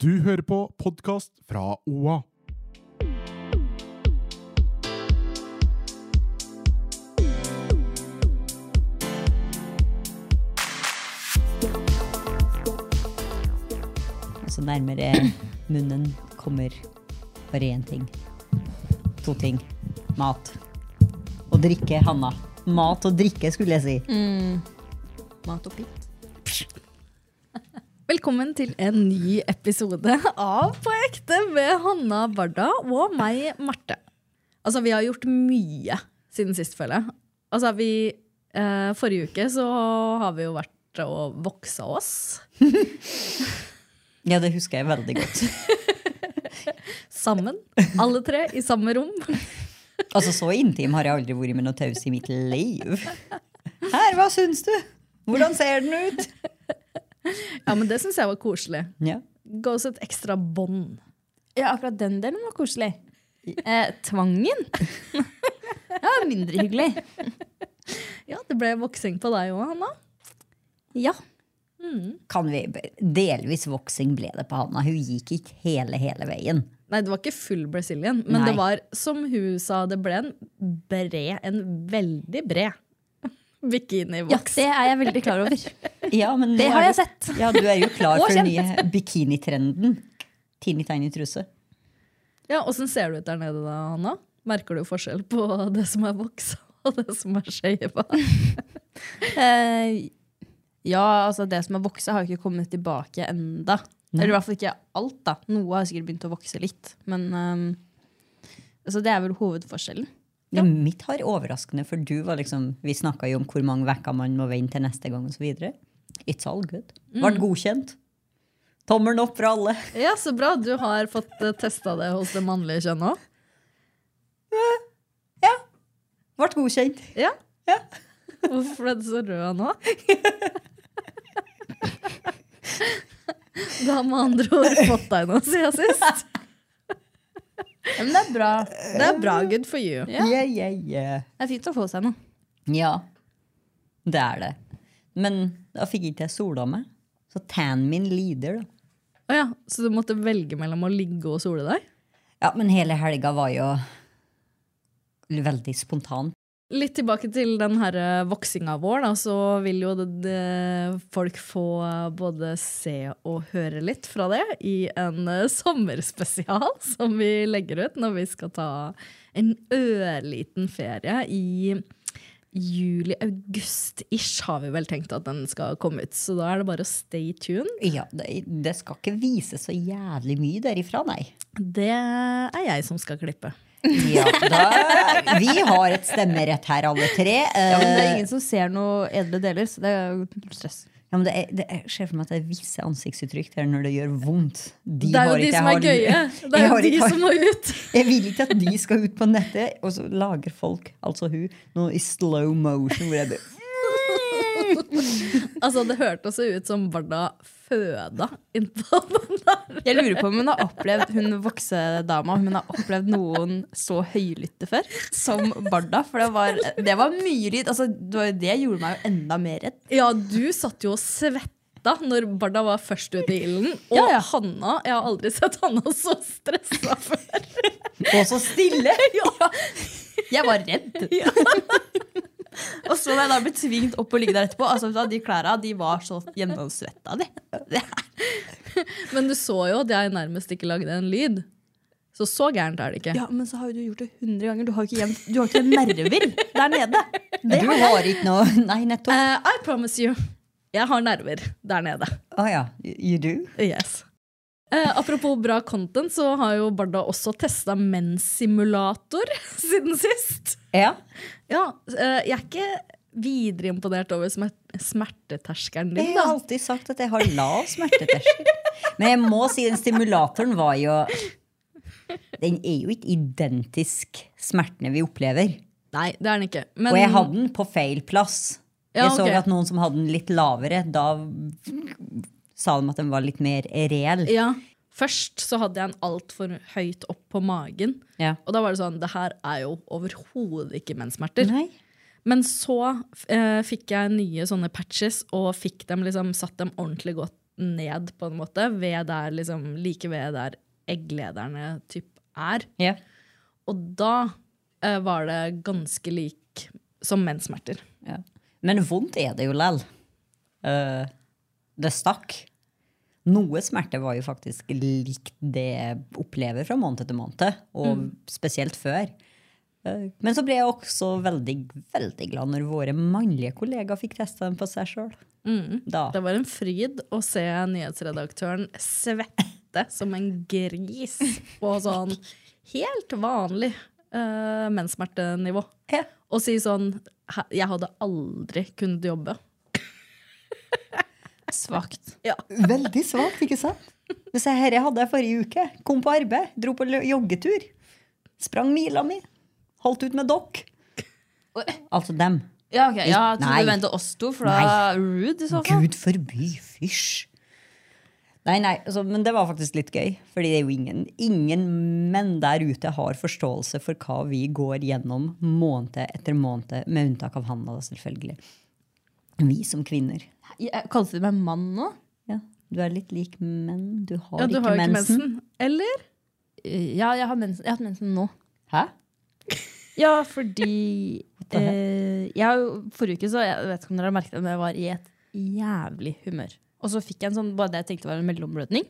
Du hører på podkast fra OA. Så nærmere munnen kommer bare én ting. To ting. Mat. Og drikke, Hanna. Mat og drikke, skulle jeg si. Mat og pitt. Velkommen til en ny episode av På ekte med Hanna Barda og meg, Marte. Altså, vi har gjort mye siden sist, føler jeg. Altså, vi eh, Forrige uke så har vi jo vært og voksa oss. Ja, det husker jeg veldig godt. Sammen. Alle tre i samme rom. Altså, så intim har jeg aldri vært med noe taus i mitt liv. Her, hva syns du? Hvordan ser den ut? Ja, men det syns jeg var koselig. Ja. Ga oss et ekstra bånd. Ja, akkurat den delen var koselig. Eh, tvangen? ja, mindre hyggelig. Ja, det ble voksing på deg òg, Hanna. Ja. Kan vi, delvis voksing ble det på Hanna. Hun gikk ikke hele, hele veien. Nei, det var ikke full Brazilian, men Nei. det var, som hun sa, det ble en bred, en veldig bred Ja, det er jeg veldig klar over. Ja, men Det har jeg du- sett. Ja, du er jo klar for den nye bikinitrenden. Teeny tiny truse. Ja, Åssen ser du ut der nede, da, Hanna? Merker du forskjell på det som er voks og det som er skeiva? Eh, ja, altså det som er voksa, har ikke kommet tilbake enda. Eller i hvert fall ikke alt, da. Noe har sikkert begynt å vokse litt. Men um, altså det er vel hovedforskjellen. Ja. Mitt har overraskende, for du var liksom Vi snakka jo om hvor mange uker man må vente til neste gang osv. It's all good. Ble godkjent. Tommelen opp fra alle. Ja, så bra. Du har fått uh, testa det hos det mannlige kjønn òg. Ble godkjent. Ja. Ja. Hvorfor ble du så rød nå? Du har med andre ord fått deg noe siden sist. Ja, men det er bra. Det er bra. Good for you. Ja. Yeah, yeah, yeah. Det er fint å få seg noe. Ja, det er det. Men da fikk ikke jeg sola meg. Så tannen min lider, da. Å ja, så du måtte velge mellom å ligge og sole deg? Ja, men hele helga var jo veldig spontan. Litt tilbake til den her eh, voksinga vår, da, så vil jo det, det, folk få både se og høre litt fra det i en eh, sommerspesial som vi legger ut når vi skal ta en ørliten ferie i juli-august-ish, har vi vel tenkt at den skal komme ut. Så da er det bare å stay tuned. Ja, det, det skal ikke vise så jævlig mye derifra, nei. Det er jeg som skal klippe. Ja, da, vi har et stemmerett her, alle tre. Ja, men det er Eh, ingen som ser noe edle deler, så det er jo stress. ja, men det er, det er, ser for meg at det er visse ansiktsuttrykk der når det gjør vondt. De Det er jo de ikke- som er gøye. Det er jo de ikke- som må ut. Jeg vil ikke at de skal ut på nettet, og så lager folk, altså hun, noe i slow motion. Hvor jeg bare, Altså, det hørtes jo ut som Barda føda innpå den der. Jeg lurer på om hun har opplevd hun voksedama om hun har opplevd noen så høylytte før som Barda. For det var, det var mye lyd. Altså, det, var det gjorde meg jo enda mer redd. Ja, du satt jo og svetta når Barda var først ute i ilden. Og Ja, ja. Hanna Jeg har aldri sett Hanna så stressa før. Og så stille! Ja. Jeg var redd. Og så ble jeg da ble tvingt opp og ligge der etterpå, altså, de klærne de var så gjennomsvetta. De. Men du så jo at jeg nærmest ikke lagde en lyd. Så så gærent er det ikke. Ja, men så har jo du gjort det hundre ganger. Du har jo ikke, du har ikke nerver der nede. Det Du har ikke noe Nei, nettopp. Uh, I promise you. Jeg har nerver der nede. Å ja. You do? Yes. Eh, apropos bra content, så har jo Barda også testa menssimulator siden sist. Ja. Ja, eh, jeg er ikke videre imponert over smer smerteterskelen din. Jeg har alltid sagt at jeg har lav smerteterskel. Men jeg må si den stimulatoren var jo Den er jo ikke identisk smertene vi opplever. Nei, det er den ikke. Men, Og jeg hadde den på feil plass. Ja, Jeg så at noen som hadde den litt lavere, da sa de at den var litt mer reell. ja, først så hadde jeg den altfor høyt opp på magen. Ja. Og da var det sånn, det her er jo overhodet ikke menssmerter. Nei. Men så eh, fikk jeg nye sånne patches, og fikk dem liksom, satt dem ordentlig godt ned, på en måte, ved der, liksom, like ved der egglederne typ er. Ja. Og da eh, var det ganske lik som menssmerter. Ja. Men vondt er det jo lell. Uh, det stakk. Noe smerte var jo faktisk likt det jeg opplever fra måned til måned, og spesielt før. Eh, men så ble jeg også veldig, veldig glad når våre mannlige kollegaer fikk testa den på seg sjøl. Mm. Det var en fryd å se nyhetsredaktøren svette som en gris på sånn helt vanlig uh, menssmertenivå. Ja. Og si sånn Jeg hadde aldri kunnet jobbe. Svakt. Veldig svakt, ikke sant? Hvis jeg her hadde jeg forrige uke. Kom på arbeid, dro på joggetur. Sprang mila mi. Holdt ut med dokk. Altså dem. Ja, ok. Ja, jeg trodde du mente oss to, for da rude i så fall. Gud forby, fysj. Nei, nei, altså, men det var faktisk litt gøy. Fordi det er jo ingen, ingen menn der ute har forståelse for hva vi går gjennom måned etter måned, med unntak av han, da, selvfølgelig. Vi som kvinner. Kalte du meg mann nå? Ja, du er litt lik menn. Du har, Ja, du ikke, har mensen. ikke mensen. Eller? Ja, jeg har mensen, jeg har hatt mensen nå. Hæ? Ja, fordi eh, jeg, Forrige uke så jeg vet ikke om dere har merket det, men jeg var i et jævlig humør. Og så fikk jeg en sånn, bare det jeg tenkte var en mellomblødning.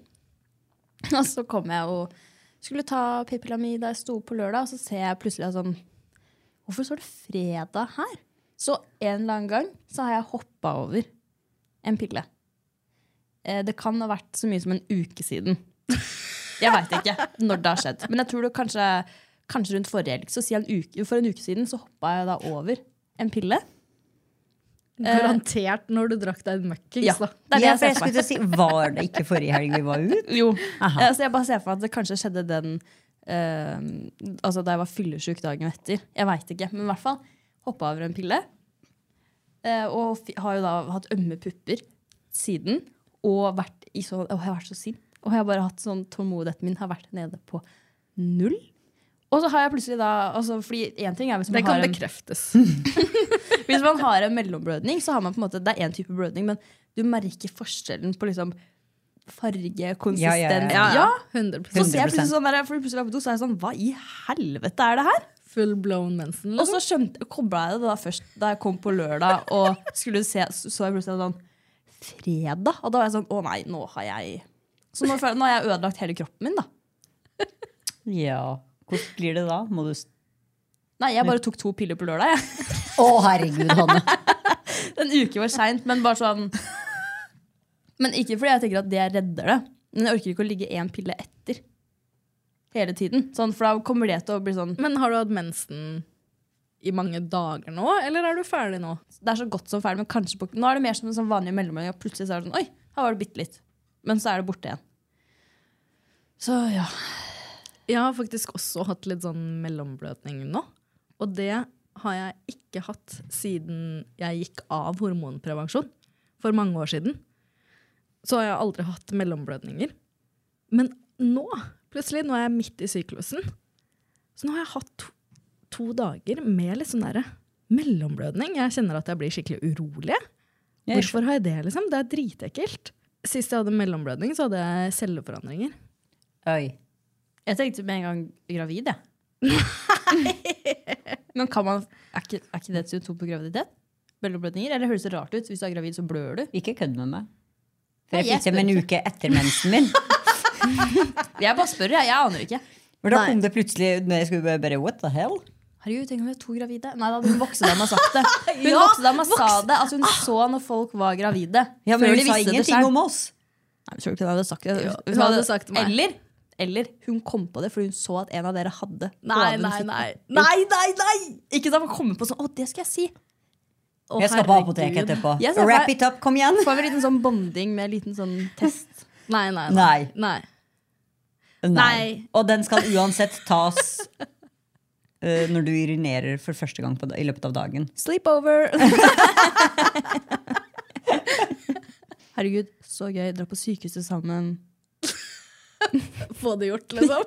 Og så kom jeg og skulle ta p-pilla mi da jeg sto opp på lørdag, og så ser jeg plutselig sånn Hvorfor står det fredag her? Så en eller annen gang så har jeg hoppa over en pille. Eh, det kan ha vært så mye som en uke siden. Jeg veit ikke når det har skjedd. Men jeg tror det kanskje, kanskje rundt forrige helg. Så en uke, for en uke siden så hoppa jeg da over en pille. Garantert når du drakk deg en møkkings, Ja, da. det er det Ja, jeg jeg skulle si, Var det ikke forrige helg vi var ute? Jo. Aha. Eh, Så jeg bare ser for meg at det kanskje skjedde den uh, Altså da jeg var fyllesyk dagen etter. Jeg veit ikke. Men i hvert fall hoppa over en pille. Eh, og har jo da hatt ømme pupper siden. Og vært i så, å, jeg har vært så sint. Og jeg har bare hatt sånn tålmodigheten min har vært nede på null. Og så har jeg plutselig da altså, fordi en ting er hvis man Det kan har en, bekreftes. Hvis man har en mellomblødning, så har man på en måte, det er én type blødning, men du merker forskjellen på liksom farge, konsistens. Ja, ja, ja. 100 Så ser jeg plutselig sånn der, for plutselig er jeg på do, så er jeg sånn Hva i helvete er det her? Full blown mensen. Og Liksom. så skjønte, kobla jeg det da først da jeg kom på lørdag og skulle se, så så jeg plutselig sånn Fredag? Og da var jeg sånn Å nei, nå har jeg Så nå, nå har jeg ødelagt hele kroppen min, da. Ja. Hvordan blir det da? Må du Nei, jeg bare tok to piller på lørdag, jeg. Å, herregud, Hanne. En uke var seint, men bare sånn Men ikke fordi jeg tenker at det redder det. Men jeg orker ikke å ligge én pille etter. Hele tiden. Sånn, for da kommer det til å bli sånn Men har du hatt mensen i mange dager nå, eller er du ferdig nå? Det er så godt som ferdig, men kanskje på, nå er det mer som en sånn vanlig mellomgang. Og plutselig så er det sånn, oi, her var det bitte litt. Men så er det borte igjen. Så ja. Jeg har faktisk også hatt litt sånn mellomblødning nå. Og det har jeg ikke hatt siden jeg gikk av hormonprevensjon for mange år siden. Så har jeg aldri hatt mellomblødninger. Men nå, plutselig, nå er jeg midt i syklusen, så nå har jeg hatt to, to dager med litt sånn derre mellomblødning. Jeg kjenner at jeg blir skikkelig urolig. Hvorfor har jeg det, liksom? Det er dritekkelt. Sist jeg hadde mellomblødning, så hadde jeg celleforandringer. Oi. Jeg tenkte med en gang gravid, jeg. Men kan man, er ikke, er ikke det et symptom på graviditet? Mellomblødninger? Eller høres det rart ut? Hvis du er gravid, så blør du. Ikke kødd med meg. For jeg fikk dem en uke etter mensen min. Jeg bare spør, jeg. Jeg aner ikke. Men da Nei. kom det plutselig når jeg skulle bare, What the hell? Herregud, tenk om vi er to gravide. Nei, da hun voksedama sa det. Hun voksedama sa det, at hun så når folk var gravide. Ja, men før hun sa ingenting om oss. Nei, men tror du ikke hun hadde sagt det? Hun hadde sagt meg. Eller, eller hun kom på det fordi hun så at en av dere hadde. Nei, nei, nei. Nei, nei, nei! Ikke da man kommer på sånn, å, det skal jeg si. Å, Jeg skal på apoteket etterpå. Jeg Wrap it up, kom igjen! Får vi en liten sånn bonding med en liten sånn test? Nei, nei, Nei. nei. Nei. Og den skal uansett tas uh, når du urinerer for første gang på, i løpet av dagen. Sleepover! Herregud, så gøy. Dra på sykehuset sammen. Få det gjort, liksom.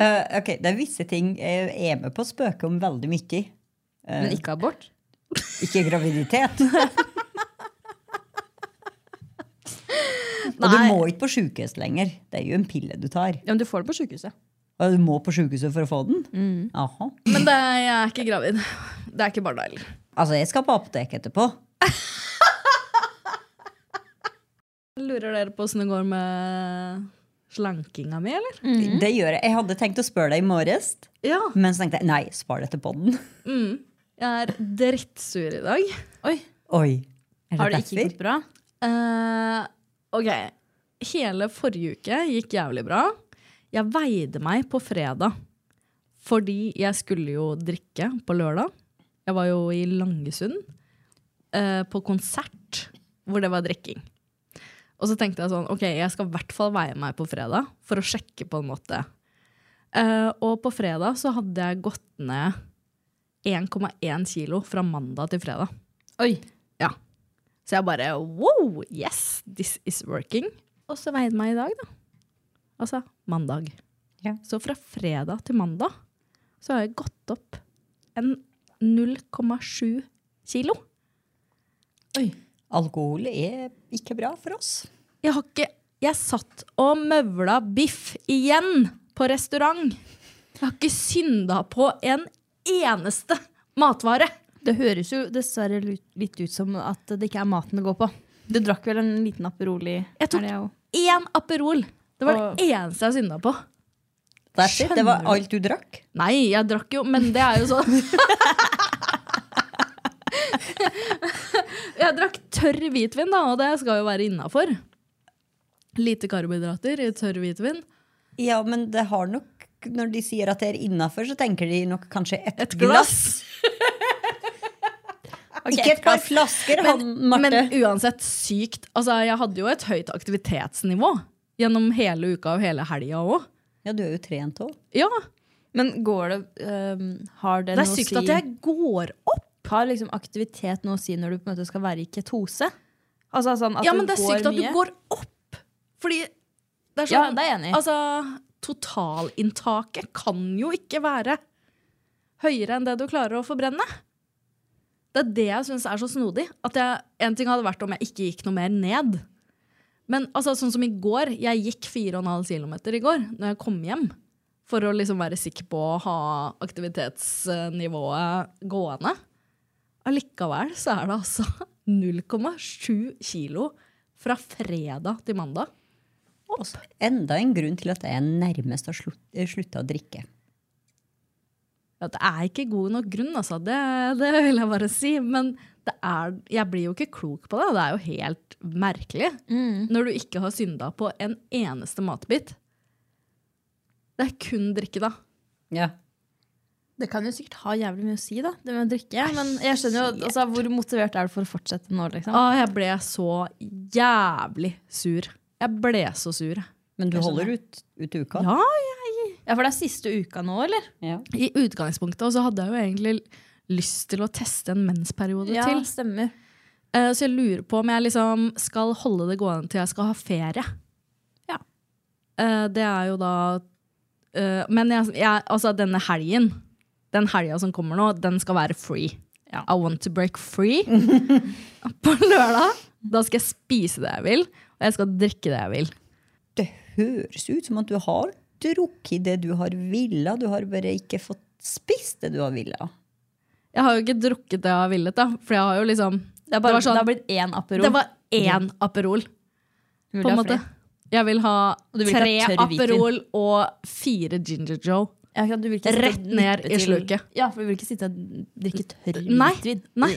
uh, ok, Det er visse ting jeg er med på å spøke om veldig mye. Uh, Men ikke abort. ikke graviditet. Og du må ikke på sjukehus lenger. Det er jo en pille du tar. Ja, men du får det på sykehuset. Og du må på sjukehuset for å få den? Aha. Men det, jeg er ikke gravid. Det er ikke bare deg Altså, jeg skal på apoteket etterpå. Lurer dere på åssen det går med slankinga mi, eller? Det gjør jeg. Jeg hadde tenkt å spørre deg i morges, Ja. men så tenkte jeg nei, spar det til podden. Jeg er drittsur i dag. Oi, Oi. Er Har det det ikke gått bra? Eh, ok, hele forrige uke gikk jævlig bra. Jeg veide meg på fredag fordi jeg skulle jo drikke på lørdag. Jeg var jo i Langesund eh, på konsert hvor det var drikking. Og så tenkte jeg sånn, ok, jeg skal i hvert fall veie meg på fredag for å sjekke på en måte. Eh, og på fredag så hadde jeg gått ned 1,1 kilo fra mandag til fredag. Oi. Ja. Så jeg bare wow, yes, this is working. Og så veide meg i dag, da. Altså mandag. Ja. Så fra fredag til mandag så har jeg gått opp en 0,7 kilo. Oi. Alkohol er ikke bra for oss. Jeg har ikke Jeg satt og møvla biff igjen på restaurant. Jeg har ikke synda på en eneste matvare. Det høres jo dessverre litt ut som at det ikke er maten det går på. Du drakk vel en liten Aperol i Jeg tok helga én Aperol. Det var Og- det eneste jeg synda på. It. Det var alt du drakk. Nei, jeg drakk jo, men det er jo sånn Jeg drakk tørr hvitvin, da, og det skal jo være innafor. Lite karbohydrater i tørr hvitvin. Ja, men det har nok Når de sier at det er innafor, så tenker de nok kanskje et, Et glass. Ok, Ikke et par flasker, han, Men uansett sykt. Altså, jeg hadde jo et høyt aktivitetsnivå gjennom hele uka og hele helga òg. ja, du er jo trent òg. Ja, Men går det um, Har det, det er noe å sykt at jeg går opp. Har liksom aktivitet noe å si når du på en måte skal være i ketose? Altså sånn at Ja, du men det er sykt sykt at du går opp. Fordi det er Ja, sånn det er jeg enig. Altså, totalinntaket kan jo ikke være høyere enn det du klarer å forbrenne. Det er det jeg syns er så snodig. At jeg, en ting hadde vært om jeg ikke gikk noe mer ned. Men altså, sånn som i går, jeg gikk 4,5 km i går når jeg kom hjem. For å liksom være sikker på å ha aktivitetsnivået gående. Allikevel så er det altså 0,7 kilo fra fredag til mandag. Enda en grunn til at jeg nærmest har slutt, slutta å drikke. Ja, det er ikke god nok grunn, altså. Det, det vil jeg bare si. Men det er, jeg blir jo ikke klok på det. Det er jo helt merkelig. Når du ikke har synda på en eneste matbit. Det er kun drikke, da. Ja. Det kan jo sikkert ha jævlig mye å si, da, det med å drikke. Men jeg skjønner jo, altså, hvor motivert er du for å fortsette nå? liksom? Å, jeg ble så jævlig sur. Jeg ble så sur. Men du holder ut, ut uka? Ja, Ja, For det er siste uka nå, eller? Ja. I utgangspunktet. Og så hadde jeg jo egentlig lyst til å teste en mensperiode Ja, til. stemmer. Eh, Så jeg lurer på om jeg liksom skal holde det gående til jeg skal ha ferie. Ja. Eh, Det er jo da eh, Men jeg, jeg, altså denne helgen, den helga som kommer nå, den skal være free. Ja. I want to break free. På lørdag. Da skal jeg spise det jeg vil, og jeg skal drikke det jeg vil. Det høres ut som at du har drukket det du har villa. Du har bare ikke fått spist det du har villa. Jeg har jo ikke drukket det jeg har villet, da. For jeg har jo liksom Det, er bare, Det var sånn- det har blitt én Aperol. Det var én Aperol. På en måte. Jeg vil ha vil tre hvitvin. Aperol og fire Ginger Joe. Ja, du vil ikke Rett ned i sluket. Ja, for du vil ikke sitte og drikke tørr Nei. Nei.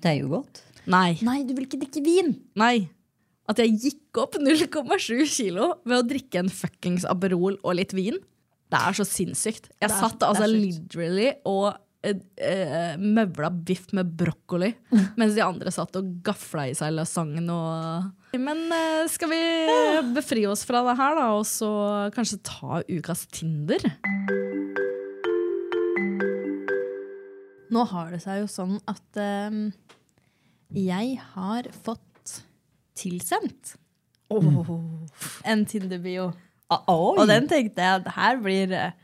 Det er jo godt. Nei. Nei, du vil ikke drikke vin! Nei. At jeg gikk opp 0,7 kilo ved å drikke en fuckings Aperol og litt vin. Det er så sinnssykt. Jeg er- satt altså literally og eh, eh, møvla biff med brokkoli, mens de andre satt og gafla i seg lasagnen og Men eh, skal vi befri oss fra det her, da, og så kanskje ta ukas Tinder? Nå har det seg jo sånn at jeg har fått tilsendt en Tinder-bio. Ah. Og den tenkte jeg at her blir eh,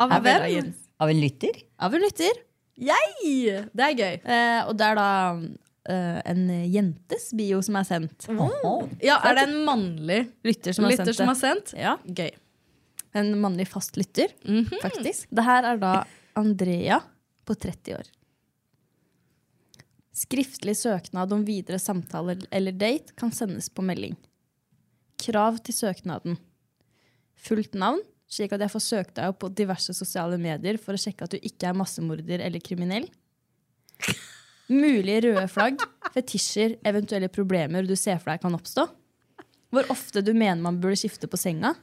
Av her hvem? Blir Av en lytter? Av en lytter. Yay! Det er gøy. Eh, og det er da eh, en jentes bio som er sendt. Oh. Ja, Er det en mannlig Lytter som har sendt som det. har sendt? Ja, Gøy. En mannlig fast lytter, faktisk. Det her er da Andrea på 30 år. Skriftlig søknad om videre samtale eller date kan sendes på melding. Krav til søknaden. Fullt navn, slik at jeg får søkt deg opp på diverse sosiale medier for å sjekke at du ikke er massemorder eller kriminell. Mulige røde flagg, fetisjer, eventuelle problemer du ser for deg kan oppstå. Hvor ofte du mener man burde skifte på senga.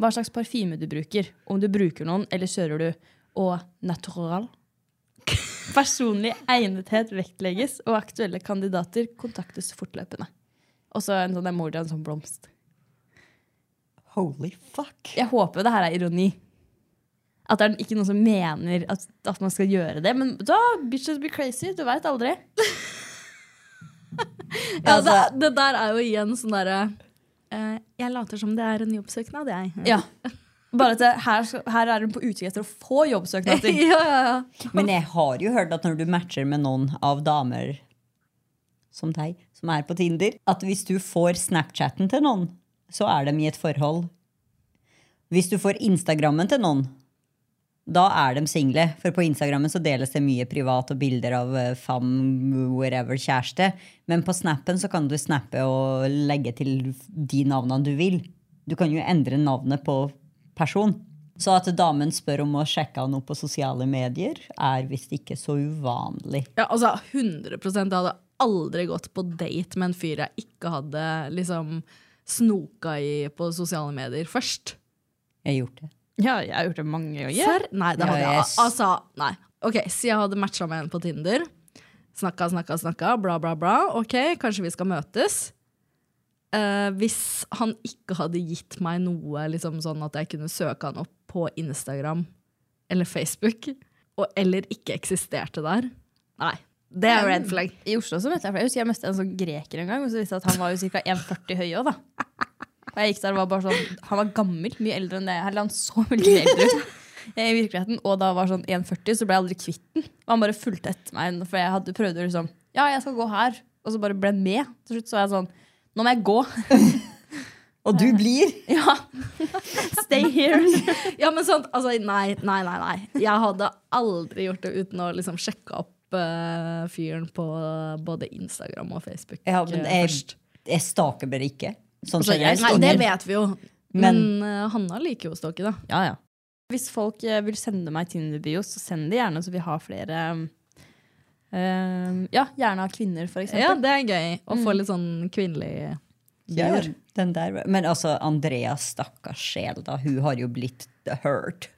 Hva slags parfyme du bruker. Om du bruker noen, eller kjører du au natural. Personlig egnethet vektlegges, og aktuelle kandidater kontaktes fortløpende. Og så en sånn emoji av en sånn blomst. Holy fuck. Jeg håper det her er ironi. At det er ikke noen som mener at, at man skal gjøre det. Men da, bitches be crazy. Du veit aldri. Ja, Altså- det, det der er jo igjen sånn derre uh, Jeg later som det er en jobbsøknad, jeg. Ja. Bare at det, her, her er hun på utkikk etter å få jobbsøknad. ja, ja, ja. Men jeg har jo hørt at når du matcher med noen av damer som deg, som er på Tinder, at hvis du får Snapchatten til noen, så er de i et forhold. Hvis du får Instagrammen til noen, da er de single. For på Instagrammen så deles det mye privat og bilder av eh, fam, whatever, kjæreste. Men på Snappen så kan du snappe og legge til de navnene du vil. Du kan jo endre navnet på person. Så at damen spør om å sjekke han opp på sosiale medier, er visst ikke så uvanlig. Ja, altså 100 Jeg hadde aldri gått på date med en fyr jeg ikke hadde liksom snoka i på sosiale medier først. Jeg har gjort det. Ja, jeg har gjort det mange ganger. Serr? Nei, det Ja, hadde jeg. Altså, nei. Ok, Så jeg hadde matcha med en på Tinder. Snakka, snakka, snakka, bla, bla, bla. Ok, kanskje vi skal møtes. Eh, hvis han ikke hadde gitt meg noe liksom sånn at jeg kunne søke han opp på Instagram eller Facebook, og, eller ikke eksisterte der Nei. Det er red flag. I Oslo så møtte jeg flere. Jeg husker jeg møtte en sånn greker en gang. Og så visste jeg at han var jo ca. 1,40 høy òg, da. Og jeg gikk der og var bare sånn Han var gammel, mye eldre enn det. Eller han så veldig eldre ut i virkeligheten. Og da var sånn 1,40, så ble jeg aldri kvitt den. Og han bare fulgte etter meg. For jeg hadde prøvd å liksom Ja, jeg skal gå her. Og så bare ble han med. Til slutt så var jeg sånn Nå må jeg gå. Og du blir! Ja. Stay here. Ja, men sånn, altså, nei, nei, nei, nei. Jeg hadde aldri gjort det uten å liksom sjekke opp uh, fyren på både Instagram og Facebook Ja, men eh, jeg, jeg staker bare ikke. Sånn Altså, jeg, nei, det vet vi jo. Men, Men- uh, Hanna liker jo å stalke, da. Ja, ja. Hvis folk eh, vil sende meg Tinder-bio, så send det gjerne, så vi har flere eh, Ja, gjerne av kvinner, eksempel. Ja, det er gøy å få litt sånn kvinnelig Ja, den der, men altså, Andrea, stakkars sjel, da. Hun har jo blitt the hurt.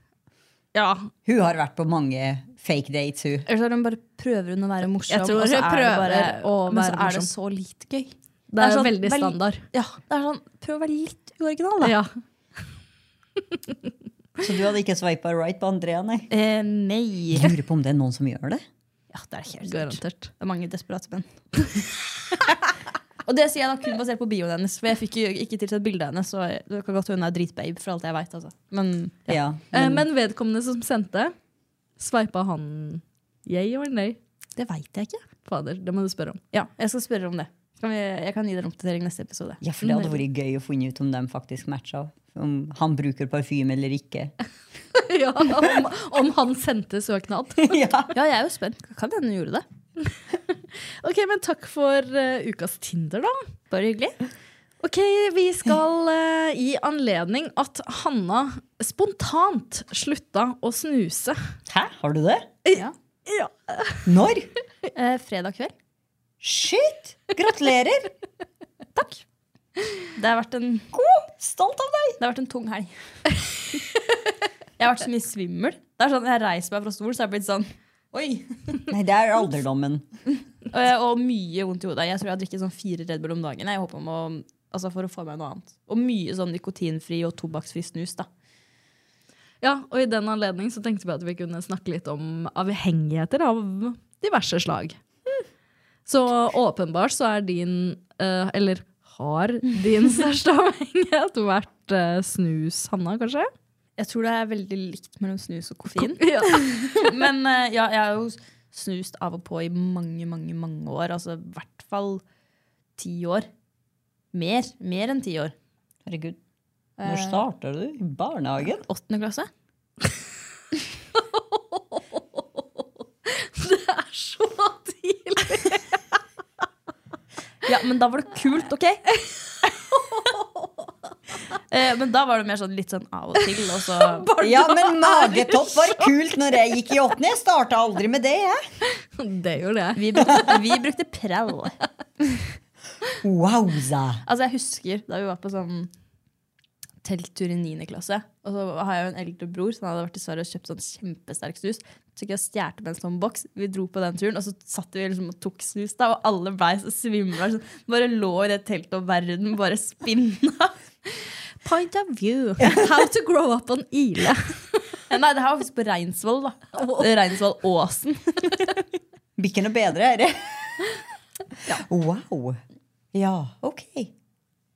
Ja. Hun har vært på mange fake dates, hun. Eller så er hun bare prøver hun å være morsom, Jeg tror og så hun er det prøver bare, å men så er det så lite gøy. Det er, sånn veldig standard. Ja, det er sånn, Prøv å være litt uoriginal, da. Ja. Så du hadde ikke sveipa right på Andrea, nei? Eh, nei. Jeg lurer på om det er noen som gjør det. Ja, det er helt sikkert. Garantert. Det er mange desperate menn. og det sier jeg da kun basert på bioen hennes, for jeg fikk jo ikke tilsett bilde av henne. Så det kan godt hende hun er dritbabe, for alt jeg veit. Altså. Men ja. Ja, Eh, men, Men vedkommende som sendte, sveipa han yay eller nei? det veit jeg ikke. Fader, det må du spørre om. Ja, jeg skal spørre om det. Kan vi, jeg kan gi dere oppdatering neste episode. ja, for det hadde vært gøy å finne ut om de faktisk matcha. Om han bruker parfyme eller ikke. ja, om, om han sendte søknad. ja. Ja, jeg er jo spent. Kan hende hun gjorde det. Ok, men takk for uh, ukas Tinder, da. Bare hyggelig. Ok, vi skal uh, gi anledning at Hanna spontant slutta å snuse. Hæ, har du det? Ja. Ja. Når? Uh, fredag kveld. Shit! Gratulerer! Det har vært en, Stolt av deg! det har vært en tung helg. jeg har vært så mye svimmel. Det er sånn, Jeg reiser meg fra stolen, så er har blitt sånn Oi! Nei, det er alderdommen. og, og mye vondt i hodet. Jeg tror jeg drikker sånn fire Red Bull om dagen jeg håper om å, altså for å få meg noe annet. Og mye sånn nikotinfri og tobakksfri snus. da. Ja, og i den anledning så tenkte vi at vi kunne snakke litt om avhengigheter av diverse slag. Så åpenbart så er din, eh, eller har din største avhengighet vært uh, snus, Hanna, kanskje? Jeg tror det er veldig likt mellom snus og koffein. Ja. Men uh, ja, jeg har jo snust av og på i mange, mange mange år. Altså i hvert fall ti år. Mer. Mer enn ti år. Herregud. Når starter du? I barnehagen? Åttende klasse. Det er så tidlig! Ja, men da var det kult, OK? Eh, men da var det mer sånn litt sånn av og til. Og så Ja, men magetopp var kult når jeg gikk i åttende. Jeg starta aldri med det, jeg. Det gjorde jeg. Vi brukte, vi brukte prell. Wowza. Altså, jeg husker da vi var på sånn telttur i 9. klasse. Og så har jeg jo en eldre bror som hadde vært i Sverige og kjøpt sånn kjempesterk snus. Så gikk jeg og stjal med en sånn boks. Vi dro på den turen, og så satt vi liksom og tok snus. da Og alle blei så svimla. Sånn, bare lå i det teltet, og verden bare spinna. Point of view. How to grow up on Ile. Nei, det her var faktisk på Reinsvoll. da Reinsvollåsen. Blir ikke noe bedre, er det? Ja. Wow. Ja, ok.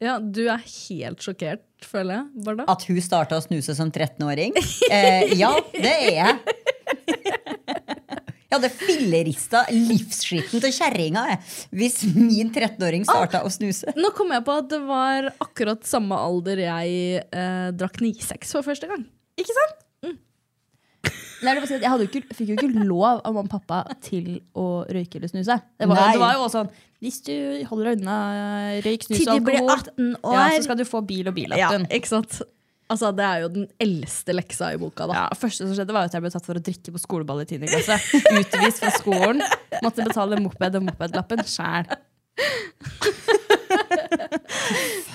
Ja, du er helt sjokkert, føler jeg. Barda. At hun starta å snuse som 13-åring? Eh, ja, det er jeg. Jeg hadde fillerista livsskitten til kjerringa hvis min 13-åring starta å snuse. Nå kom jeg på at det var akkurat samme alder jeg eh, drakk 9-6 for første gang. Ikke sant? Nei, det var sånn at jeg jo ikke, fikk jo ikke lov av mamma og pappa til å røyke eller snuse. Det var, det var jo også sånn Hvis du holder deg unna røyk, snus og alkohol, ja, så skal du få bil og Ja, billappen. ikke sant? Altså, Det er jo den eldste leksa i boka. da. Ja, første som skjedde var at jeg ble tatt for å drikke på skoleball i 10. klasse. Utvist fra skolen. Måtte betale moped og mopedlappen sjæl.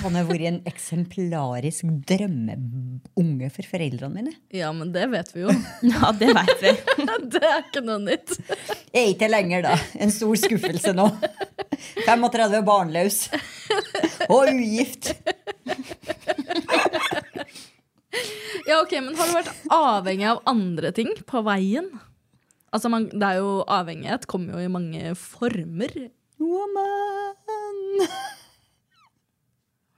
Han har vært en eksemplarisk drømmeunge for foreldrene mine. Ja, men det vet vi jo. Ja, det vet vi. det er ikke noe nytt. Jeg er ikke lenger, da. En stor skuffelse nå. 35 barnløs. Og ugift. Ja, ok, Men har du vært avhengig av andre ting på veien? Altså, man, det er jo Avhengighet kommer jo i mange former. Woman.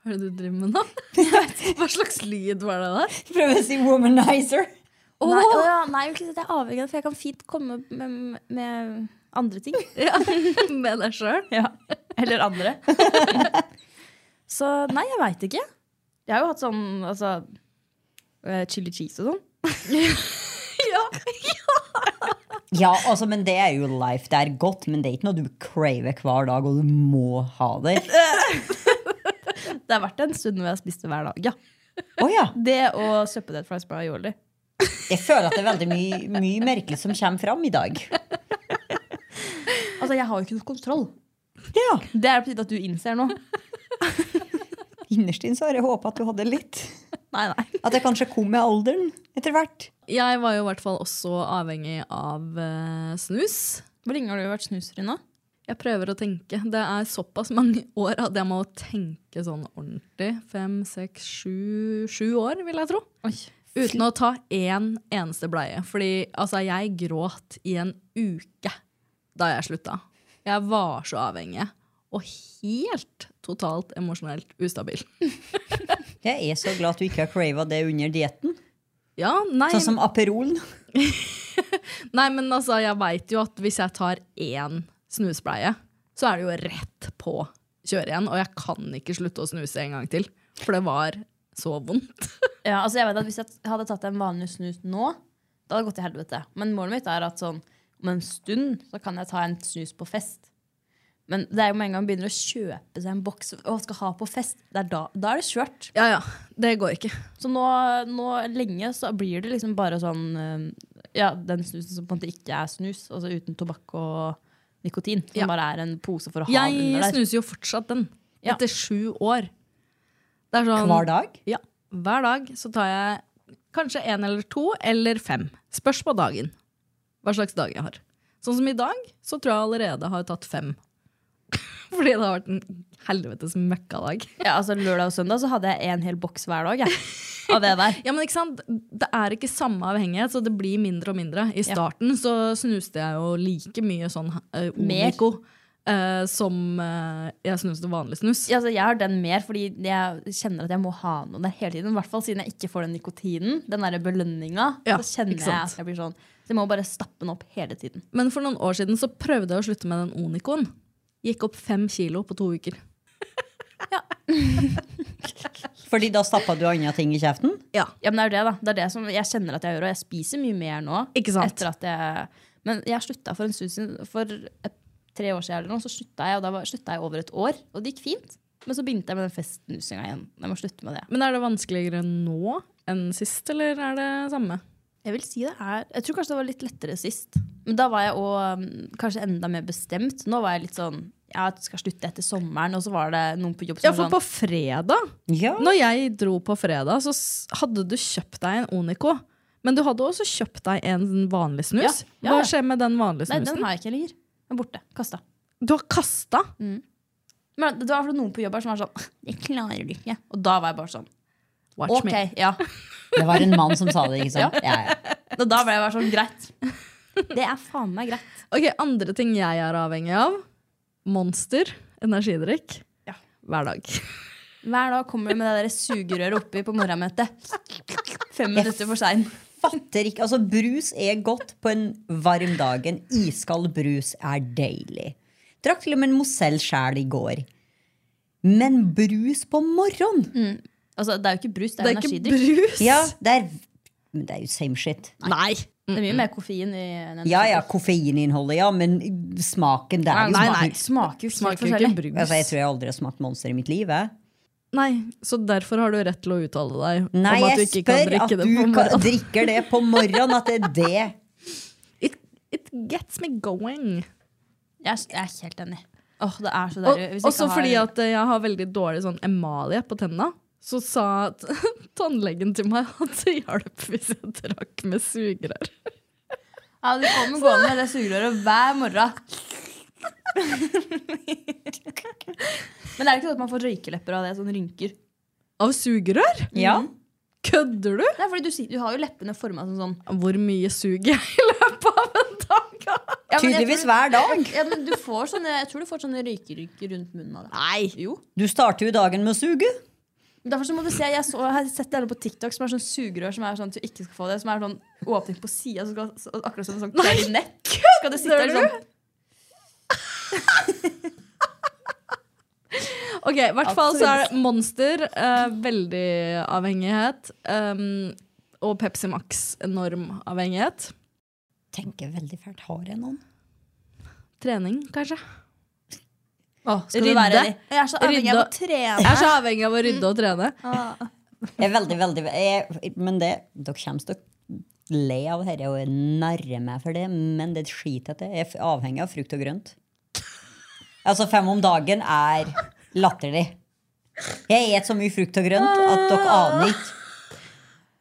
Hva er det du driver med nå? Hva slags lyd var det der? Prøver å si womanizer. Nei, oh ja, nei, det er avhengig av for jeg kan fint komme med, med andre ting. Ja, Med deg sjøl? Ja. Eller andre. Så nei, jeg veit ikke. Jeg har jo hatt sånn altså, eh, chili cheese og sånn. Ja, ja, altså, men det er jo life. Det er godt, men det er ikke noe du craver hver dag, og du må ha det. Det har vært en stund hvor jeg har spist det hver dag. Ja. Å ja. Det og søppeldead fries fra aioli. Jeg føler at det er veldig mye, mye merkelig som kommer fram i dag. Altså, jeg har jo ikke noe kontroll. Ja. Det er på tide at du innser nå. Innerst inne så har jeg håpa at du hadde litt. Nei, nei. At det kanskje kom med alderen etter hvert. Jeg var jo i hvert fall også avhengig av eh, snus. Hvor lenge har du vært snusfri nå? Jeg prøver å tenke. Det er såpass mange år at jeg må tenke sånn ordentlig. Fem, seks, sju, sju år, vil jeg tro. Oi. Uten å ta én eneste bleie. Fordi altså, jeg gråt i en uke da jeg slutta. Jeg var så avhengig. Og helt totalt emosjonelt ustabil. Jeg er så glad at du ikke har crava det under dietten. Ja, nei, Sånn som Aperol. nei men altså, jeg veit jo at hvis jeg tar én snusbleie, så er det jo rett på kjøre igjen. Og jeg kan ikke slutte å snuse en gang til. For det var så vondt. Ja, altså jeg vet at Hvis jeg hadde tatt en vanlig snus nå, da hadde det gått til helvete. Men målet mitt er at sånn, om en stund så kan jeg ta en snus på fest. Men det er jo med en gang man begynner å kjøpe seg en boks og skal ha på fest, det er da, da er det kjørt. Ja ja, det går ikke. Så nå, nå lenge så blir det liksom bare sånn eh, Ja, den snusen som på en måte ikke er snus, altså uten tobakk og nikotin. Som Ja. bare er en pose for å ha Jeg under der. snuser jo fortsatt den. Ja. Etter sju år. Det er sånn, Hver dag. Ja. Hver dag så tar jeg kanskje én eller to eller fem. Spørs på dagen. Hva slags dag jeg har. Sånn som i dag, så tror jeg allerede har tatt fem. Fordi det har vært en helvetes møkkadag. Ja, altså Lørdag og søndag så hadde jeg en hel boks hver dag. Jeg, av det der. Ja, men ikke sant? Det er ikke samme avhengighet, så det blir mindre og mindre. I starten så snuste jeg jo like mye sånn uh, Mer. Onico eh, som uh, jeg snuste vanlig snus. Ja, altså, jeg har den mer fordi jeg kjenner at jeg må ha noe der hele tiden. I hvert fall siden jeg ikke får den nikotinen. Den der belønninga. Ja, så kjenner jeg at jeg blir sånn. Så jeg må bare stappe den opp hele tiden. Men for noen år siden så prøvde jeg å slutte med den Onicoen. Gikk opp fem kilo på to uker. Fordi da stappa du andre ting i kjeften? Ja. Ja, men det er jo det, da. Det er det som jeg kjenner at jeg gjør, og jeg spiser mye mer nå. Ikke sant? Etter at jeg, men jeg slutta for en stund siden. For et, tre år siden eller noe, så slutta jeg, og da var- slutta jeg over et år. Og det gikk fint. Men så begynte jeg med den festnusinga igjen. Jeg må slutte med det. Men er det vanskeligere nå enn sist, eller er det samme? Jeg vil si det er Jeg tror kanskje det var litt lettere sist. Men da var jeg òg kanskje enda mer bestemt. Nå var jeg litt sånn Ja, du skal slutte etter sommeren, og så var det noen på jobb som Ja, for på sånn fredag, Ja. når jeg dro på fredag, så hadde du kjøpt deg en Onico. Men du hadde også kjøpt deg en vanlig snus. Ja, ja, Hva skjer med den vanlige Nei, den har jeg ikke lenger. Den er borte. Kasta. Du har kasta? Men det var noen på jobb her som var sånn Jeg klarer det ikke. Og da var jeg bare sånn Watch OK, me. ja. Det var en mann som sa det, ikke sant? Ja, ja. Og da ble jeg bare sånn Greit. Det er faen meg greit. Ok, Andre ting jeg er avhengig av. Monster energidrikk. Ja. Hver dag. Hver dag kommer du med det der sugerøret oppi på morgenmøtet. Fem minutter for sein. Fatter ikke, altså Brus er godt på en varm dag. En iskald brus er deilig. Drakk til og med en Mozell sjæl i går. Men brus på morgenen? Altså, det er jo ikke brus, det er, Det er, energidrikk. ikke brus. Ja, det er, men det er jo same shit. Nei. Det er mye mer koffein i den. Ja, ja, koffeininnholdet, ja, men smaken det er jo Nei, nei. Smaker jo helt Smaker jo ikke forskjellig. brus. Altså, jeg tror jeg aldri har smakt Monster i mitt liv. Jeg. Nei, Så derfor har du rett til å uttale deg Nei, om at du jeg ikke kan spør drikke at det du på kan, morgenen. drikker det på morgenen, at det er det. It, it gets me going. Jeg er, jeg er helt enig. Åh, det er så Og, deilig. Hvis jeg også har- fordi at eh, jeg har veldig dårlig sånn emalie på tenna. Så sa tannlegen til meg at det hjalp hvis jeg drakk med sugerør. Ja, Du kommer gående med det sugerøret hver morgen. Men er det ikke sånn at man får røykelepper av det? Sånn rynker? Av sugerør? Ja. Kødder du? Det er fordi du, du har jo leppene forma som sånn. Hvor mye suger jeg i løpet av en dag? Ja, Tydeligvis tror- hver dag. Ja, men du får sånne, jeg tror du får sånne røykerynker rundt munnen av det. Nei. Jo. Du starter jo dagen med å suge. Derfor så må du se, Jeg, så, jeg har sett det på TikTok som er sånn sugerør som er sånn at du ikke skal få det. Som er sånn åpning på sida, akkurat som en sånn klarinett. Skal du sitte der sånn Ok, i hvert fall så er det Monster Uh, veldig avhengighet. Um, og Pepsi Max enorm avhengighet. Tenker veldig fælt. Har jeg noen? Trening, kanskje. Åh, skal Rydde. være Jeg er så avhengig av å Rydde. trene. Jeg er så avhengig av å rydde og trene. Jeg er veldig, veldig jeg, Men det Dere kommer til å le av dette og narre meg for det, men det skiter jeg i. Jeg er avhengig av frukt og grønt. Altså, fem om dagen er latterlig. Jeg et så mye frukt og grønt at dere aner ikke.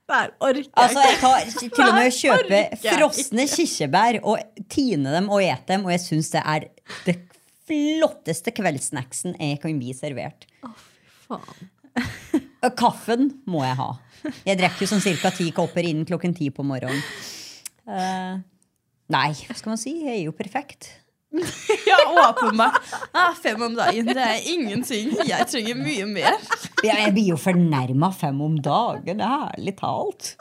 Der orker jeg Altså, jeg tar til og med å kjøpe frosne kirsebær og tine dem og ete dem, og jeg syns det er det flotteste kveldssnacksen jeg kan bli servert. faen. Kaffen må jeg ha. Jeg drikker jo sånn ca. ti kopper innen klokken ti på morgenen. Uh, nei, hva skal man si? Jeg er jo perfekt. Ja, åpenbart. Ah, fem om dagen, det er ingenting. Jeg trenger mye mer. Ja, jeg blir jo fornærma fem om dagen. Ærlig talt.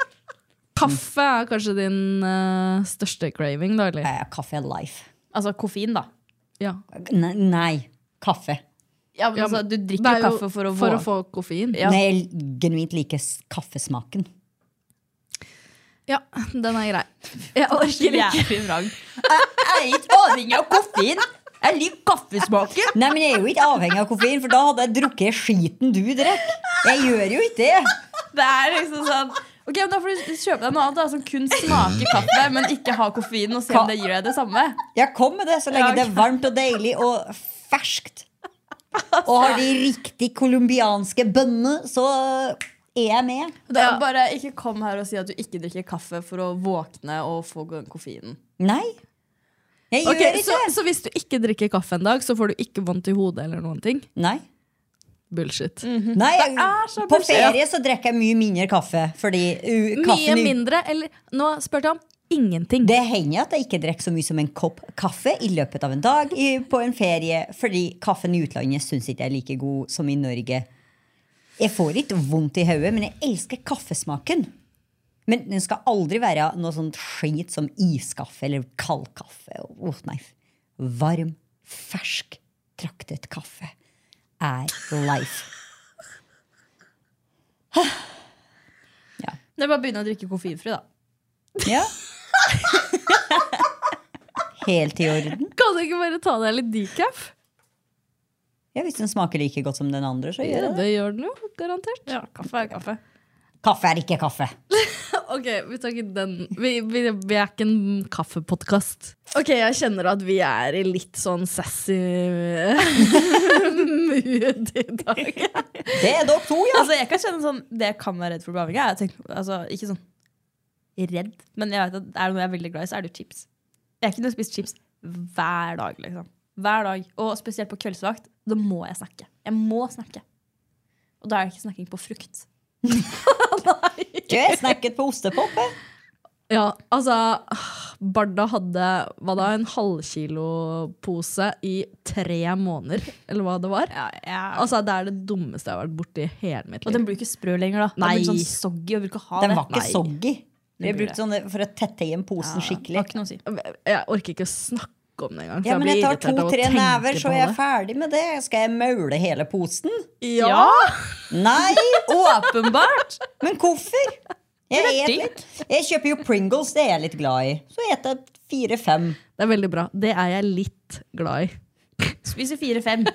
Kaffe er kanskje din uh, største craving, da? eller? Eh, kaffe er life. Altså koffein, da. Ja. Nei, nei kaffe. Ja, men altså, du drikker er jo kaffe for å, for å få koffein. Ja. Nei, jeg genuint liker kaffesmaken. Ja, den er grei. Jeg orker ikke. Jeg er ikke avhengig av koffein. Jeg liker kaffesmaken. Nei, men Jeg er jo ikke avhengig av koffein, for da hadde jeg drukket skiten du drikker. Jeg gjør jo ikke det. Det er liksom sånn Ok, men Da får du kjøpe deg noe annet da, som kun smaker kaffe, men ikke har koffein, og se om det gir deg det samme. Jeg kom med det så lenge det er varmt og deilig og ferskt. Og har de riktig colombianske bønnene, så er jeg med. Da, Bare ikke kom her og si at du ikke drikker kaffe for å våkne og få koffeinen. Nei. Jeg gjør okay, ikke så, det! så hvis du ikke drikker kaffe en dag, så får du ikke vondt i hodet eller noen ting? Nei. Bullshit. Nei på ferie så drikker jeg mye mindre kaffe. Fordi uh, Mye mindre, eller nå spurte jeg om ingenting. Det hender at jeg ikke drikker så mye som en kopp kaffe i løpet av en dag i, på en ferie, fordi kaffen i utlandet syns ikke jeg er like god som i Norge. Jeg får ikke vondt i hodet, men jeg elsker kaffesmaken. Men den skal aldri være noe sånt skit som iskaffe eller kald kaffe. Åh, nei. Varm, fersk, traktet kaffe er life. Det er bare å begynne å drikke koffeinfri, da. Ja. Helt i orden. Kan du ikke bare ta deg litt decaf? Ja, Hvis den smaker like godt som den andre, så gjør Ja, det. det gjør den jo, garantert. Ja, kaffe er kaffe. Kaffe er ikke kaffe. Ok, vi tar ikke den Vi, vi, vi er ikke en kaffepodkast. Ok, jeg kjenner at vi er i litt sånn sassy mood i dag. Det er dere to, ja. Altså, jeg kan kjenne sånn, Det jeg kan være redd for å bli avhengig av, altså, ikke sånn redd, men jeg vet at er det noe jeg er veldig glad i, så er det jo chips. Jeg kunne spist chips hver dag. liksom. Hver dag. Og spesielt på kveldsvakt. Da må jeg snakke. Jeg må snakke. Og da er det ikke snakking på frukt. Du, jeg snakket på ostepop. jeg. Ja, altså Barda hadde hva da, en halvkilo-pose i tre måneder, eller hva det var. Ja, ja. Altså, Det er det dummeste jeg har vært borti i hele mitt liv. og den blir ikke sprø lenger, da. Den blir sånn soggy og vil ikke ha Den det. var ikke soggy. Vi har brukt sånne for å tette igjen posen Ja, skikkelig. Har ikke noe å si. Jeg orker ikke å snakke om det engang. Ja, men blir jeg tar to-tre never, så er jeg ferdig med det. Skal jeg maule hele posen? Ja! Nei! Åpenbart! Men hvorfor? Jeg, et jeg kjøper jo Pringles, det er jeg litt glad i. Så jeg eter fire-fem. Det er veldig bra. Det er jeg litt glad i. Spiser fire-fem.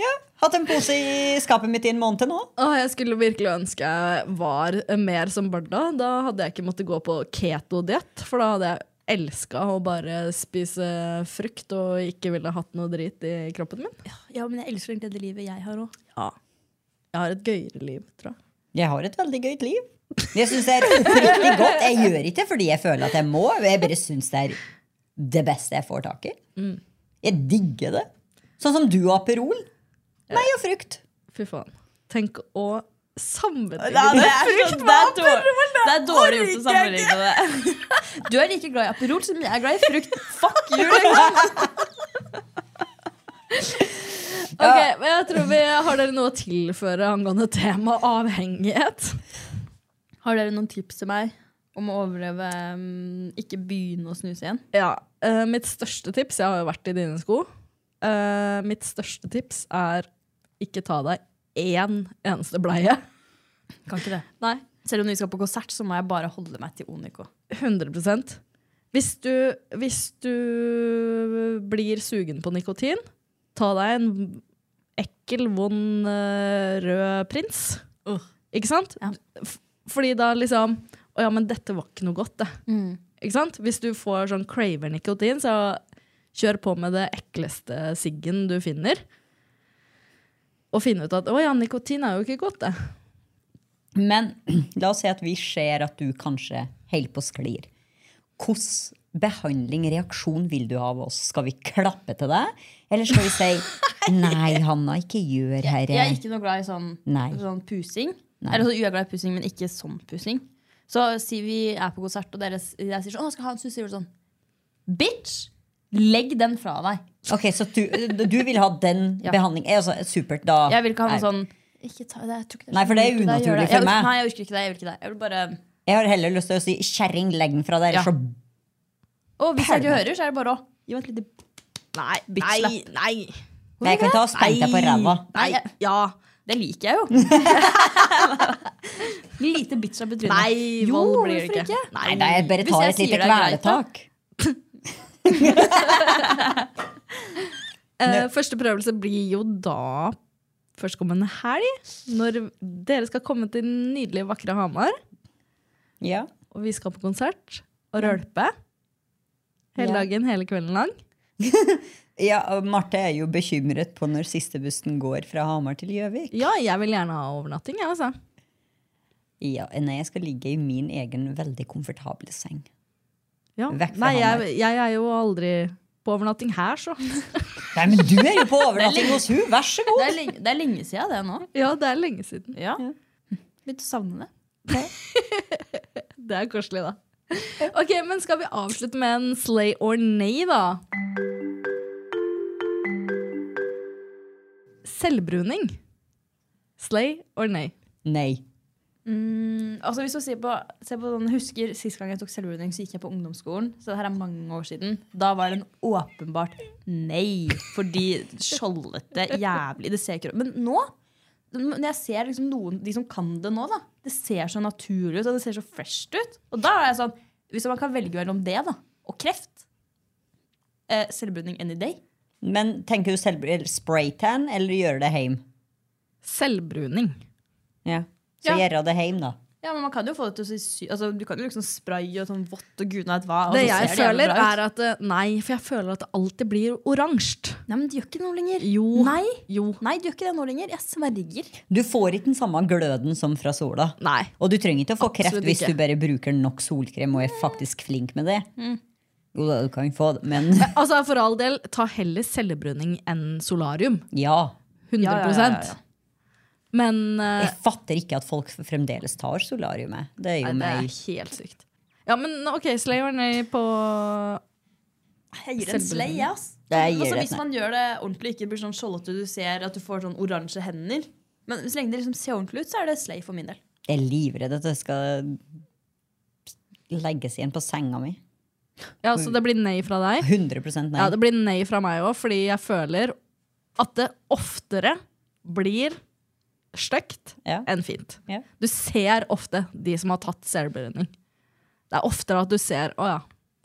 Ja, Hatt en pose i skapet mitt i en måned til nå. Åh, jeg skulle virkelig ønske jeg var mer som Barda. Da hadde jeg ikke måttet gå på keto-diett, for da hadde jeg elska å bare spise frukt og ikke ville hatt noe drit i kroppen min. Ja, men jeg elsker egentlig det livet jeg har òg. Ja. Jeg har et gøyere liv, tror jeg. Jeg har et veldig gøyt liv. Jeg syns det er riktig godt. Jeg gjør ikke fordi jeg føler at jeg må, jeg bare syns det er det beste jeg får tak i. Jeg digger det. Sånn som du og Aperol. Meg og frukt. Fy faen. Tenk å sammenligne Ja, det, frukt med det, er dårlig, Aperol! det er dårlig gjort å sammenligne det. Du er like glad i Aperol som jeg er glad i frukt. Fuck you! Liksom. Ok, men jeg tror vi Har dere noe å tilføre angående tema avhengighet? Har dere noen tips til meg om å overleve um, ikke begynne å snuse igjen? Ja, uh, Mitt største tips Jeg har jo vært i dine sko. Uh, mitt største tips er ikke ta deg én eneste bleie. Kan ikke det. Nei. Selv om vi skal på konsert, så må jeg bare holde meg til Onico. 100% hvis du, hvis du blir sugen på nikotin, ta deg en ekkel, vond eh, rød prins. Uh. Ikke sant? Ja. Fordi da liksom Å ja, men dette var ikke noe godt, det. Mm. Ikke sant? Hvis du får sånn craver nikotin, så kjør på med det ekleste siggen du finner. Og finne ut at å ja, nikotin er jo ikke godt, det. Men la oss si at vi ser at du kanskje holder på å sklir. Hvordan behandling, reaksjon vil du ha av oss? Skal vi klappe til deg? Eller skal vi si nei, Hanna, ikke gjør herre. Jeg er ikke noe glad i sånn, sånn pusing. Nei. Eller så jeg er glad i pusing, men ikke sånn pusing. Så si vi er på konsert, og dere, jeg sier sånn, å, skal ha en du sånn Bitch! Legg den fra deg. Ok, Så du, du vil ha den Ja. behandling? Er altså, supert, da. Jeg vil ikke ha noe sånn ikke ta det, jeg tror ikke det Nei, for det er unaturlig for meg. Nei, jeg orker ikke det. Jeg, vil ikke det. jeg vil bare Jeg har heller lyst til å si 'kjerring, legg den fra deg'. Ja. så Og hvis jeg ikke hører, så er det bare å gi meg et lite Nei, Bitch nei, nei. Jeg kan ta og spenke deg på ræva. Nei, Ja. det liker jeg jo. Lite bitch av betrynet. Nei, Jo, vold blir det hvorfor ikke. ikke? Nei, nei, jeg bare tar et lite er kvelertak. Eh, første prøvelse blir jo da førstkommende helg, når dere skal komme til nydelige, vakre Hamar. Ja. Og vi skal på konsert og rølpe. Hele dagen, hele kvelden lang. ja, og Marte er jo bekymret på når siste bussen går fra Hamar til Gjøvik. Ja, jeg vil gjerne ha overnatting, jeg, altså. Ja, nei, jeg skal ligge i min egen veldig komfortable seng. Ja. Vekk fra Nei, Hamar. jeg, jeg er jo aldri på overnatting her, så. Nei, men du er jo på overnatting hos hun, vær så Det god! er, lenge, det er lenge siden det nå. Ja, det er lenge siden. Ja. Begynte å savne det. Det er koselig, da. Ok, men skal vi avslutte med en slay or nay, da? Selvbruning. Slay or nay? Nei. Mm, altså hvis du ser på, ser på den, Husker Sist gang jeg tok selvbruning, så gikk jeg på ungdomsskolen. Så det her er mange år siden. Da var det en åpenbart nei. Fordi skjoldete, jævlig Det ser ikke Men nå, når jeg ser liksom noen, de som kan det nå, da det ser så naturlig ut og det ser så fresh ut. Og da er jeg sånn Hvis man kan velge mellom det da og kreft eh, Selvbruning any day. Men tenker du selv spraytan eller gjøre det hjemme? Selvbruning. Ja. Så Ja. gjøre det hjemme, da. Ja, men man kan jo få det til å si sy altså, Du kan jo liksom spraye og sånn vått og gud vet hva. og Det så jeg føler, bra er at eh, Nei, for jeg føler at det alltid blir oransje. Nei, men det gjør ikke det nå lenger. Jo. Nei. Jo. Nei, det gjør ikke det nå lenger. Jeg sverger. Du får ikke den samme gløden som fra sola. Nei. Og du trenger ikke å få kreft hvis ikke. du bare bruker nok solkrem og er faktisk flink med det. Jo da, du kan få det, men Altså, For all del, ta heller cellebrunning enn solarium. ja. 100 Ja, ja, ja, ja. Men uh, Jeg fatter ikke at folk fremdeles tar solariumet. Det er jo nei, det er helt sykt. Ja, men ok, slay er på Jeg gir en slay, ass. Altså, hvis man gjør det ordentlig, ikke blir sånn skjoldete, du ser at du får sånn oransje hender. Men så lenge det liksom ser ordentlig ut, så er det slay for min del. Jeg er livredd at det skal legges igjen på senga mi. Ja, Så det blir nei fra deg? 100% nei. Ja, det blir nei fra meg òg, fordi jeg føler at det oftere blir stygt Ja. enn fint. Ja. Du ser ofte de som har tatt selvbruning. Det er oftere at du ser Å ja,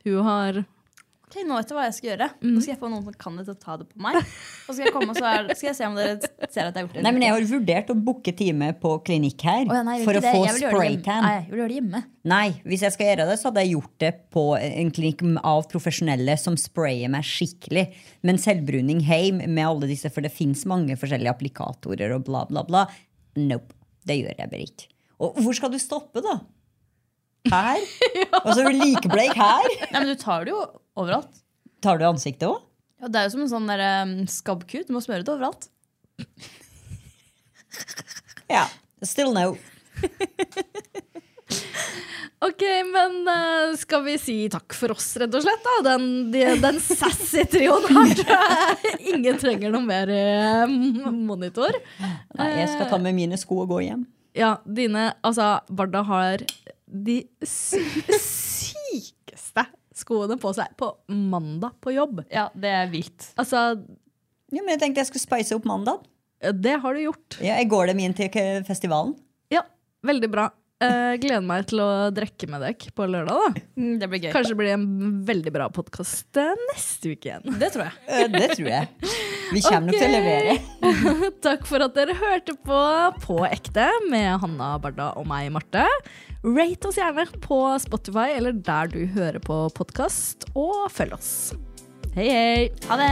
hun har Ok, Nå vet jeg hva jeg skal gjøre. Nå skal jeg få noen som kan det til å ta det på meg. Og så skal jeg komme og så er, skal jeg se om dere ser at jeg har gjort det. Nei, men Jeg har vurdert å booke time på klinikk her oh, ja, nei, for å det. få spraytan. Jeg vil gjøre det hjemme. Nei, hvis jeg skal gjøre det, så hadde jeg gjort det på en klinikk av profesjonelle som sprayer meg skikkelig. Men selvbruning hjemme med alle disse, for det fins mange forskjellige applikatorer og bla, bla, bla. Nope. Det gjør jeg bare ikke. Og hvor skal du stoppe, da? Her? Og så du likebleik her? Nei, men du tar det jo overalt. Tar du ansiktet òg? Ja, det er jo som en sånn der, um, skabbkut. Du må smøre det overalt. Ja. Still no. Ok, men uh, skal vi si takk for oss, rett og slett? da? Den, de, den sassy trioen her tror jeg ingen trenger noe mer uh, monitor. Nei, jeg skal ta med mine sko og gå hjem. Ja, dine Altså, Barda har de skoene på seg på mandag på jobb. Ja, det er vilt. Altså, Ja, men jeg tenkte jeg skulle spice opp mandag. det har du gjort. Ja, jeg går dem inn til festivalen. Ja, veldig bra. Eh, gleder meg til å drikke med dere på lørdag. da. Mm, Det blir gøy. Kanskje blir en veldig bra podkast neste uke igjen. Det tror jeg. Uh, Det tror jeg. Vi kommer nok til å levere. Takk for at dere hørte på På ekte med Hanna Barda og meg, Marte. Rate oss gjerne på Spotify eller der du hører på podkast, og følg oss. Hei, hei! Ha det!